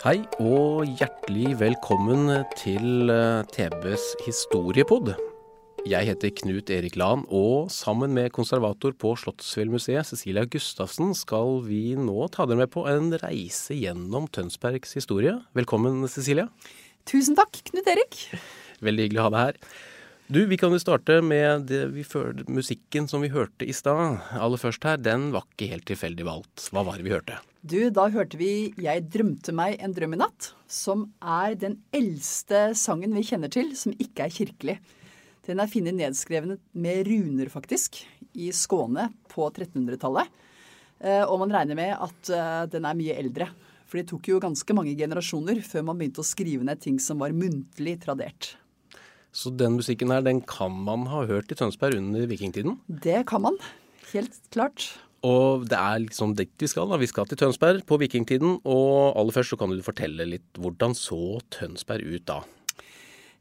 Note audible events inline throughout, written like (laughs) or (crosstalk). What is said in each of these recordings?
Hei og hjertelig velkommen til eh, TBs historiepod. Jeg heter Knut Erik Lahn, og sammen med konservator på Slottsfjellmuseet, Cecilia Gustavsen, skal vi nå ta dere med på en reise gjennom Tønsbergs historie. Velkommen, Cecilia. Tusen takk, Knut Erik. Veldig hyggelig å ha deg her. Du, Vi kan jo starte med følte, musikken som vi hørte i stad. Aller først her, den var ikke helt tilfeldig valgt. Hva var det vi hørte? Du, da hørte vi 'Jeg drømte meg en drøm i natt', som er den eldste sangen vi kjenner til som ikke er kirkelig. Den er funnet nedskrevet med runer, faktisk, i Skåne på 1300-tallet. Eh, Og man regner med at eh, den er mye eldre. For det tok jo ganske mange generasjoner før man begynte å skrive ned ting som var muntlig tradert. Så den musikken her, den kan man ha hørt i Tønsberg under vikingtiden? Det kan man. Helt klart. Og det er liksom dit vi skal. da. Vi skal til Tønsberg på vikingtiden. Og aller først så kan du fortelle litt hvordan så Tønsberg ut da?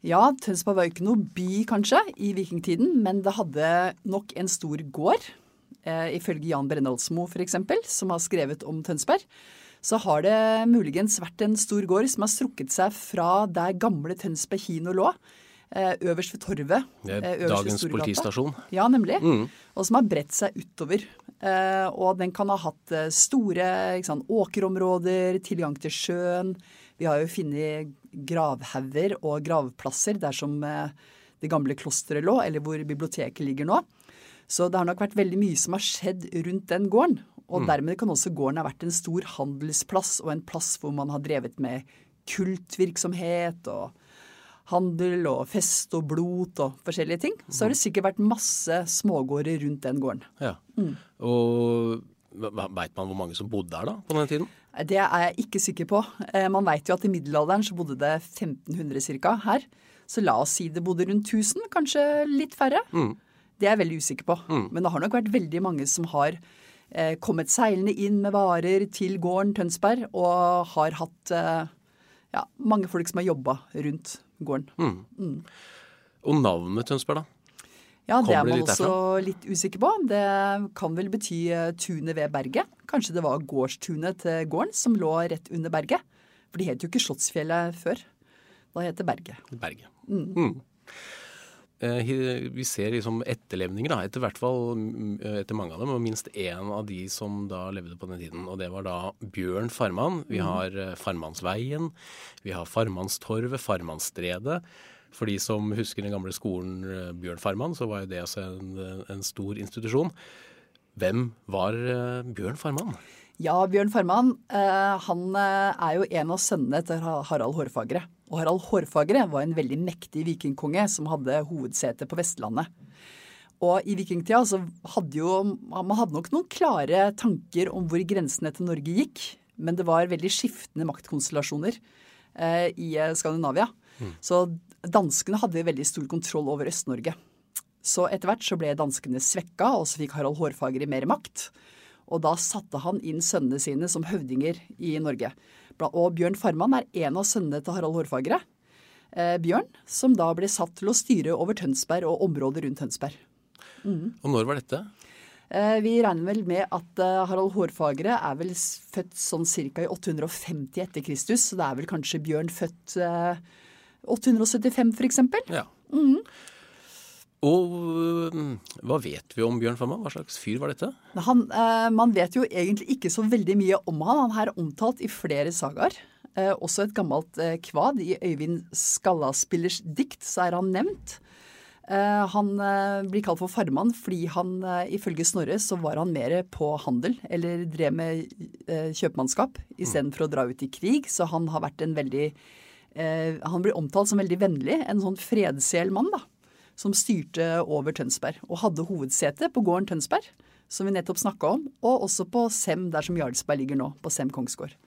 Ja, Tønsberg var jo ikke noe by, kanskje, i vikingtiden, men det hadde nok en stor gård. Eh, ifølge Jan Brennoldsmo, f.eks., som har skrevet om Tønsberg, så har det muligens vært en stor gård som har strukket seg fra der gamle Tønsberg kino lå, øverst ved torvet. Eh, dagens politistasjon. Ja, nemlig. Og som har bredt seg utover. Eh, og den kan ha hatt eh, store sant, åkerområder, tilgang til sjøen. Vi har jo funnet gravhauger og gravplasser der som eh, det gamle klosteret lå, eller hvor biblioteket ligger nå. Så det har nok vært veldig mye som har skjedd rundt den gården. Og dermed kan også gården ha vært en stor handelsplass og en plass hvor man har drevet med kultvirksomhet og handel og fest og blot og forskjellige ting. Så har det sikkert vært masse smågårder rundt den gården. Ja. Og veit man hvor mange som bodde der da, på den tiden? Det er jeg ikke sikker på. Eh, Man veit jo at i middelalderen så bodde det 1500 ca. her. Så la oss si det bodde rundt 1000, kanskje litt færre. Det er jeg veldig usikker på. Men det har nok vært veldig mange som har eh, kommet seilende inn med varer til gården Tønsberg, og har hatt eh, ja, mange folk som har jobba rundt gården. Og navnet Tønsberg, da? Ja, det er man det også litt usikker på. Det kan vel bety eh, tunet ved berget. Kanskje det var gårdstunet til gården som lå rett under berget. For de het jo ikke Slottsfjellet før. Da het det Berget. Berget. Mm. Eh, Vi ser liksom etterlevninger, da, etter hvert fall mm, etter mange av dem, og minst én av de som da levde på den tiden. Og det var da Bjørn Farman. Vi har eh, Farmannsveien, vi har Farmannstorvet, Farmannsstredet. For de som husker den gamle skolen eh, Bjørn Farman, så var jo det altså en, en stor institusjon. Hvem var eh, Bjørn Farman? Ja, Bjørn Farman eh, han eh, er jo en av sønnene til Harald Hårfagre. Og Harald Hårfagre var en veldig mektig vikingkonge som hadde hovedsete på Vestlandet. Og i vikingtida så hadde jo Man hadde nok noen klare tanker om hvor grensene til Norge gikk. Men det var veldig skiftende maktkonstellasjoner eh, i Skandinavia. Skandinavia. Så danskene hadde veldig stor kontroll over Øst-Norge. Så etter hvert så ble danskene svekka, og så fikk Harald Hårfagre mer makt. Og da satte han inn sønnene sine som høvdinger i Norge. Og Bjørn Farman er en av sønnene til Harald Hårfagre. Eh, Bjørn, som da ble satt til å styre over Tønsberg og området rundt Tønsberg. Og når var dette? Eh, vi regner vel med at eh, Harald Hårfagre er vel født sånn ca. i 850 etter Kristus. Så det er vel kanskje Bjørn født eh, 875 f.eks. Ja. Og øh, hva vet vi om Bjørn Farman? Hva slags fyr var dette? Han, eh, man vet jo egentlig ikke så veldig mye om han. Han er omtalt i flere sagaer. Eh, også et gammelt eh, kvad. I Øyvind Skallaspillers dikt så er han nevnt. Eh, han eh, blir kalt for farmann fordi han eh, ifølge Snorre så var han mer på handel, eller drev med eh, kjøpmannskap istedenfor å dra ut i krig. Så han har vært en veldig Eh, han blir omtalt som veldig vennlig, en sånn fredsjel mann, da. Som styrte over Tønsberg, og hadde hovedsete på gården Tønsberg, som vi nettopp snakka om, og også på Sem, der som Jarlsberg ligger nå, på Sem kongsgård.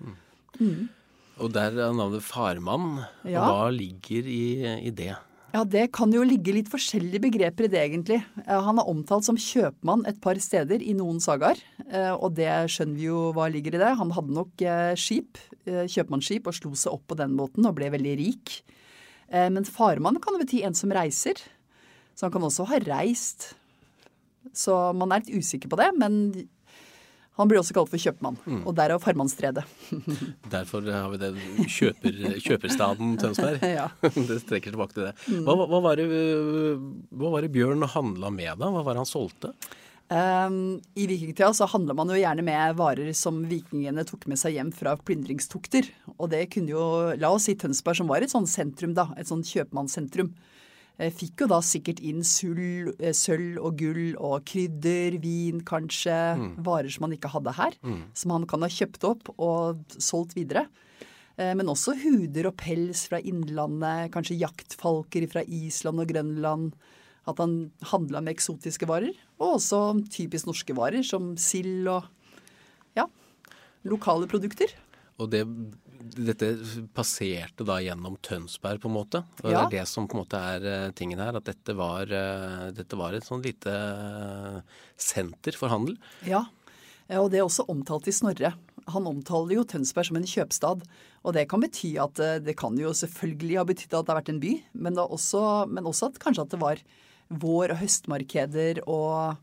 Og der er navnet Farmann. Ja. Hva ligger i, i det? Ja, det kan jo ligge litt forskjellige begreper i det, egentlig. Eh, Han er omtalt som kjøpmann et par steder i noen sagaer, eh, og det skjønner vi jo hva ligger i det. Han hadde nok eh, skip, kjøpmannsskip, og slo seg opp på den måten og ble veldig rik. Men farmann kan jo bety en som reiser, så han kan også ha reist. Så man er litt usikker på det, men han blir også kalt for kjøpmann, og derav farmannstredet. (laughs) Derfor har vi den kjøper, kjøperstaden Tønsberg. (laughs) Ja. (laughs) Det strekker tilbake til det. Hva, hva, var det hva var det Bjørn handla med, da? Hva var det han solgte? Um, I vikingtida så handla man jo gjerne med varer som vikingene tok med seg hjem fra plyndringstokter. Og det kunne jo, la oss si Tønsberg, som var et sånn sentrum, da, et sånn kjøpmannssentrum, fikk jo da sikkert inn sull, eh, sølv og gull og krydder, vin kanskje, varer som han ikke hadde her, som han kan ha kjøpt opp og solgt videre. Eh, Men også huder og pels fra innlandet, kanskje jaktfalker fra Island og Grønland. At han handla med eksotiske varer, og også typisk norske varer som sild og ja, lokale produkter. Og det, dette passerte da gjennom Tønsberg, på en måte. Og Ja. Det er det som på en måte er eh, tingen her. At dette var, eh, dette var et sånn lite eh, senter for handel. Ja, og det er også omtalt i Snorre. Han omtaler jo Tønsberg som en kjøpstad. Og det kan bety at det kan jo selvfølgelig ha betydd at det har vært en by, men, også, men også at kanskje at det var vår- og høstmarkeder og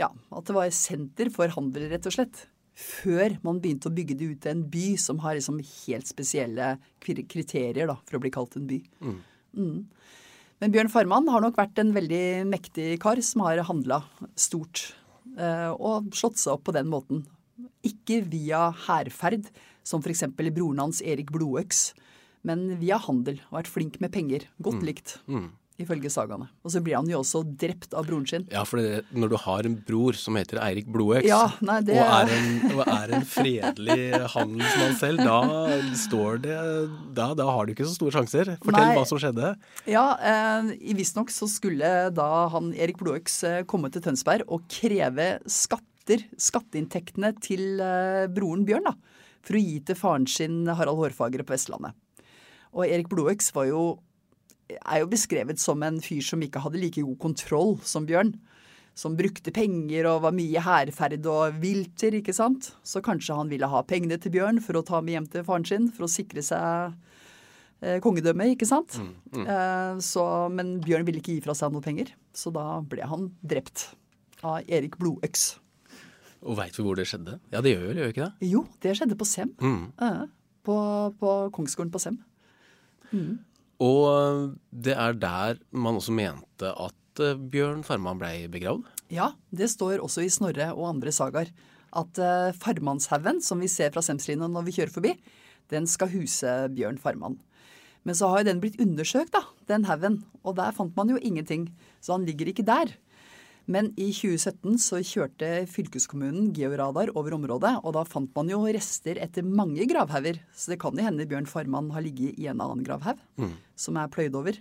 ja, at det var senter for handel, rett og slett. Før man begynte å bygge det ut til en by som har liksom helt spesielle kriterier da, for å bli kalt en by. Mm. Men Bjørn Farman har nok vært en veldig mektig kar som har handla stort. eh, Og slått seg opp på den måten. Ikke via hærferd, som f.eks. broren hans Erik Blodøks, men via handel. Og vært flink med penger. Godt likt, ifølge sagaene. Og så blir han jo også drept av broren sin. Ja, for det, når du har en bror som heter Eirik Blodøks, Ja, det- og, er en, og er en fredelig handelsmann selv, da står det da, da har du ikke så store sjanser. Fortell Nei. hva som skjedde. Ja, eh, visstnok så skulle da han Erik Blodøks eh, komme til Tønsberg og kreve skatter, skatteinntektene til eh, broren Bjørn, da. For å gi til faren sin Harald Hårfagre på Vestlandet. Og Erik Blodøks var jo, er jo beskrevet som en fyr som ikke hadde like god kontroll som Bjørn. Som brukte penger og var mye hærferd og vilter, ikke sant. Så kanskje han ville ha pengene til Bjørn for å ta med hjem til faren sin, for å sikre seg eh, kongedømme, ikke sant? Eh, så, men Bjørn ville ikke gi fra seg noe penger, så da ble han drept av Erik Blodøks. Og veit vi hvor det skjedde? Ja, det gjør vel, gjør vi ikke det? Jo, det skjedde på Sem. Eh, på, på kongsgården på Sem. Og øh, det er der man også mente at øh, Bjørn Farman blei begravd. Ja, det står også i Snorre og andre sagaer at uh, Farmannshaugen, som vi ser fra Semslinen når vi kjører forbi, den skal huse Bjørn Farman. Men så har jo den blitt undersøkt, da, den haugen, og der fant man jo ingenting. Så han ligger ikke der. Men i 2017 så kjørte fylkeskommunen georadar over området, og da fant man jo rester etter mange gravhauger. Så det kan jo hende Bjørn Farman har ligget i en annen gravhaug som er pløyd over.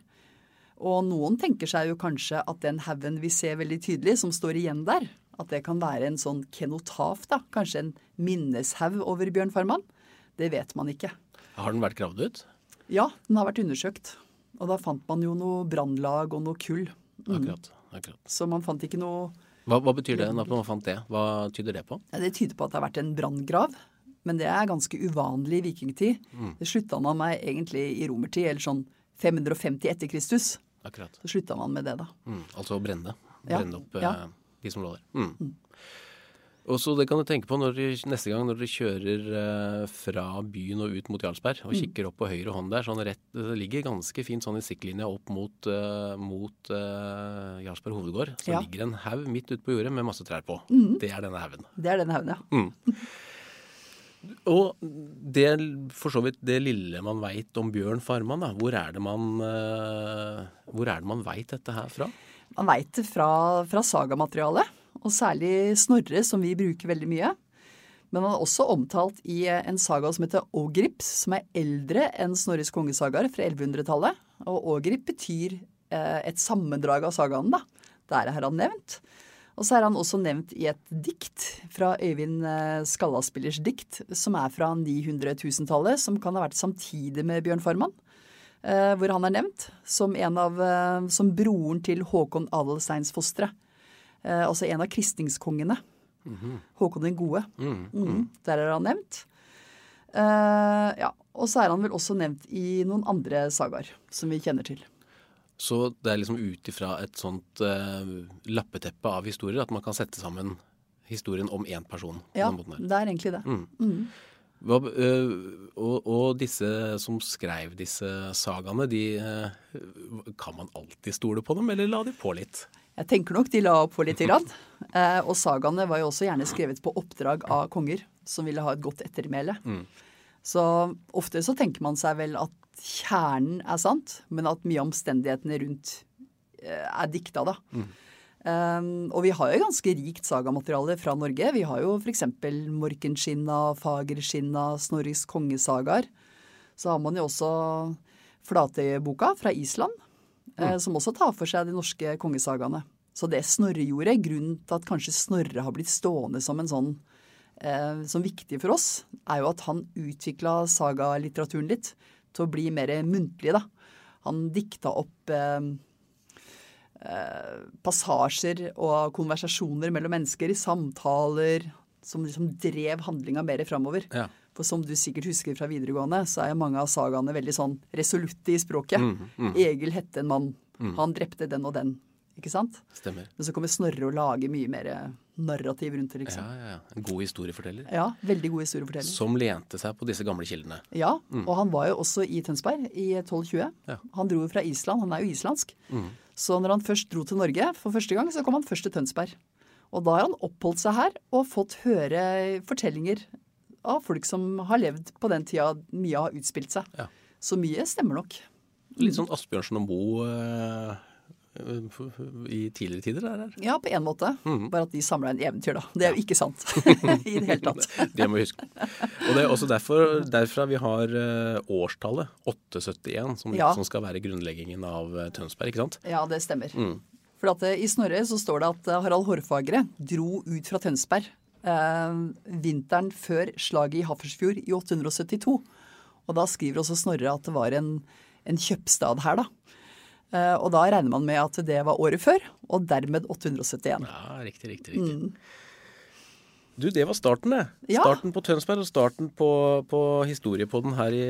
Og noen tenker seg jo kanskje at den haugen vi ser veldig tydelig, som står igjen der, at det kan være en sånn kenotaf, da. Kanskje en minneshaug over Bjørn Farman. Det vet man ikke. Har den vært gravd ut? Ja, den har vært undersøkt. Og da fant man jo noe brannlag og noe kull. Akkurat. Akkurat. Så man fant ikke noe Hva, hva betyr det at man fant det? Hva tyder det på? ja, Det tyder på at det har vært en branngrav. Men det er ganske uvanlig i vikingtid. Det slutta man med egentlig i romertid, eller sånn 550 etter Kristus. Akkurat. Så slutta man med det, da. Mm, altså å brenne. Ja, Brenne opp ja. eh, de som lå der. Mm. Og så Det kan du tenke på når dere, neste gang når dere kjører eh, fra byen og ut mot Jarlsberg Mm. og kikker opp på høyre hånd der. sånn rett, Det ligger ganske fint sånn i siktlinja opp mot, uh, mot uh, Jarlsberg hovedgård. Så Ja. Mm. ligger en haug midt ute på jordet med masse trær på. Det er denne haugen. Det er denne haugen, ja. Og det, for så vidt det lille man veit om Bjørn Farman, da, hvor er det man, uh, hvor er det man veit dette her fra? Man veit det fra, fra sagamaterialet, og særlig Snorre, som vi bruker veldig mye. Men han er også omtalt i en saga som heter Ågrips, som er eldre enn Snorres kongesagaer fra 1100-tallet. Og Ågrip betyr eh, et sammendrag av sagaen, da. Der er han nevnt. Og så er han også nevnt i et dikt fra Øyvind eh, Skallaspillers dikt, som er fra 900-1000-tallet, som kan ha vært samtidig med Bjørn Farman. Eh, hvor han er nevnt som, av, som broren til Håkon Adelsteinsfostre. Eh, altså en av kristningskongene. Håkon den gode. Mm, der er han nevnt. Eh, ja, Og så er han vel også nevnt i noen andre sagaer som vi kjenner til. Så det er liksom ut ifra et sånt eh, lappeteppe av historier at man kan sette sammen historien om én person. på Ja, det er egentlig det. Hva, øh, og, og disse som skrev disse sagaene, de Kan man alltid stole på dem, eller la de på litt? Jeg tenker nok de la opp for lite grann. Eh, og sagaene var jo også gjerne skrevet på oppdrag av konger som ville ha et godt ettermæle. Så ofte så tenker man seg vel at kjernen er sant, men at mye av omstendighetene rundt eh, er dikta, da. Um, og vi har jo ganske rikt sagamateriale fra Norge. Vi har jo f.eks. Morkenskinna, Fagerskinna, Snorris kongesagaer. Så har man jo også Flatøyeboka fra Island, eh, som også tar for seg de norske kongesagaene. Så det Snorre gjorde, grunnen til at kanskje Snorre har blitt stående som en sånn eh, som viktig for oss, er jo at han utvikla sagalitteraturen litt til å bli mer muntlig, da. Han dikta opp eh, passasjer og konversasjoner mellom mennesker, i samtaler, som liksom drev handlinga mer framover. Ja. For som du sikkert husker fra videregående, så er jo mange av sagaene veldig sånn resolutte i språket. Mm, Egil hette en mann. Han drepte den og den. Ikke sant? Stemmer. Men så kommer Snorre og lager mye mer narrativ rundt det, liksom. ja, ja. En god historieforteller. Ja, veldig god historieforteller. Som lente seg på disse gamle kildene. Ja, og han var jo også i Tønsberg i 1220. Ja. Han dro jo fra Island, han er jo islandsk. Så når han først dro til Norge for første gang, så kom han først til Tønsberg. Og da har han oppholdt seg her og fått høre fortellinger av folk som har levd på den tida mye har utspilt seg. Ja. Så mye stemmer nok. Litt sånn Asbjørnsen og Moe øh, i tidligere tider. Der, her. Ja, på en måte. Bare at de samla en eventyr, da. Det er jo ikke sant (laughs) (laughs) i det hele tatt. Det må vi huske. Og det er også derfor, derfra vi har øh, årstallet 871, som, Ja. som skal være grunnleggingen av øh, Tønsberg. ikke sant? Ja, det stemmer. For at eh, i Snorre så står det at eh, Harald Hårfagre dro ut fra Tønsberg eh, vinteren før slaget i Hafrsfjord i 872. Og da skriver også Snorre at det var en, en kjøpstad her, da. Eh, og da regner man med at det var året før, og dermed 871. Ja, riktig, riktig, riktig. Du, det var starten, det. Ja. Starten på Tønsberg og starten på, på historiepodden her i,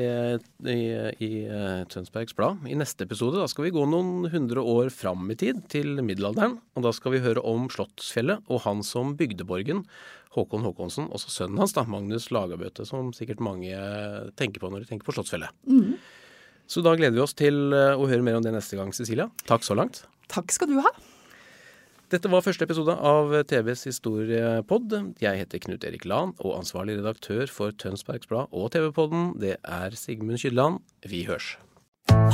i, i eh, Tønsbergs Blad. I neste episode da skal vi gå noen hundre år fram i tid, til middelalderen. Og da skal vi høre om Slottsfjellet og han som bygde borgen, Håkon Håkonsen. Også sønnen hans, da, Magnus Lagabøte, som sikkert mange tenker på når de tenker på Slottsfjellet. Så da gleder vi oss til eh, å høre mer om det neste gang, Cecilia. Takk så langt. Takk skal du ha. Dette var første episode av TVs historiepod. Jeg heter Knut Erik Lahn, og ansvarlig redaktør for Tønsbergs Blad og TV-podden, det er Sigmund Kydland. Vi hørs.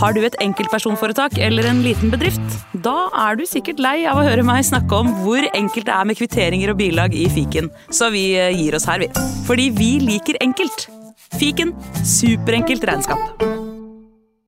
Har du et enkeltpersonforetak eller en liten bedrift? Da er du sikkert lei av å høre meg snakke om hvor enkelt det er med kvitteringer og bilag i fiken, så vi eh, gir oss her, vi. Fordi vi liker enkelt. Fiken superenkelt regnskap.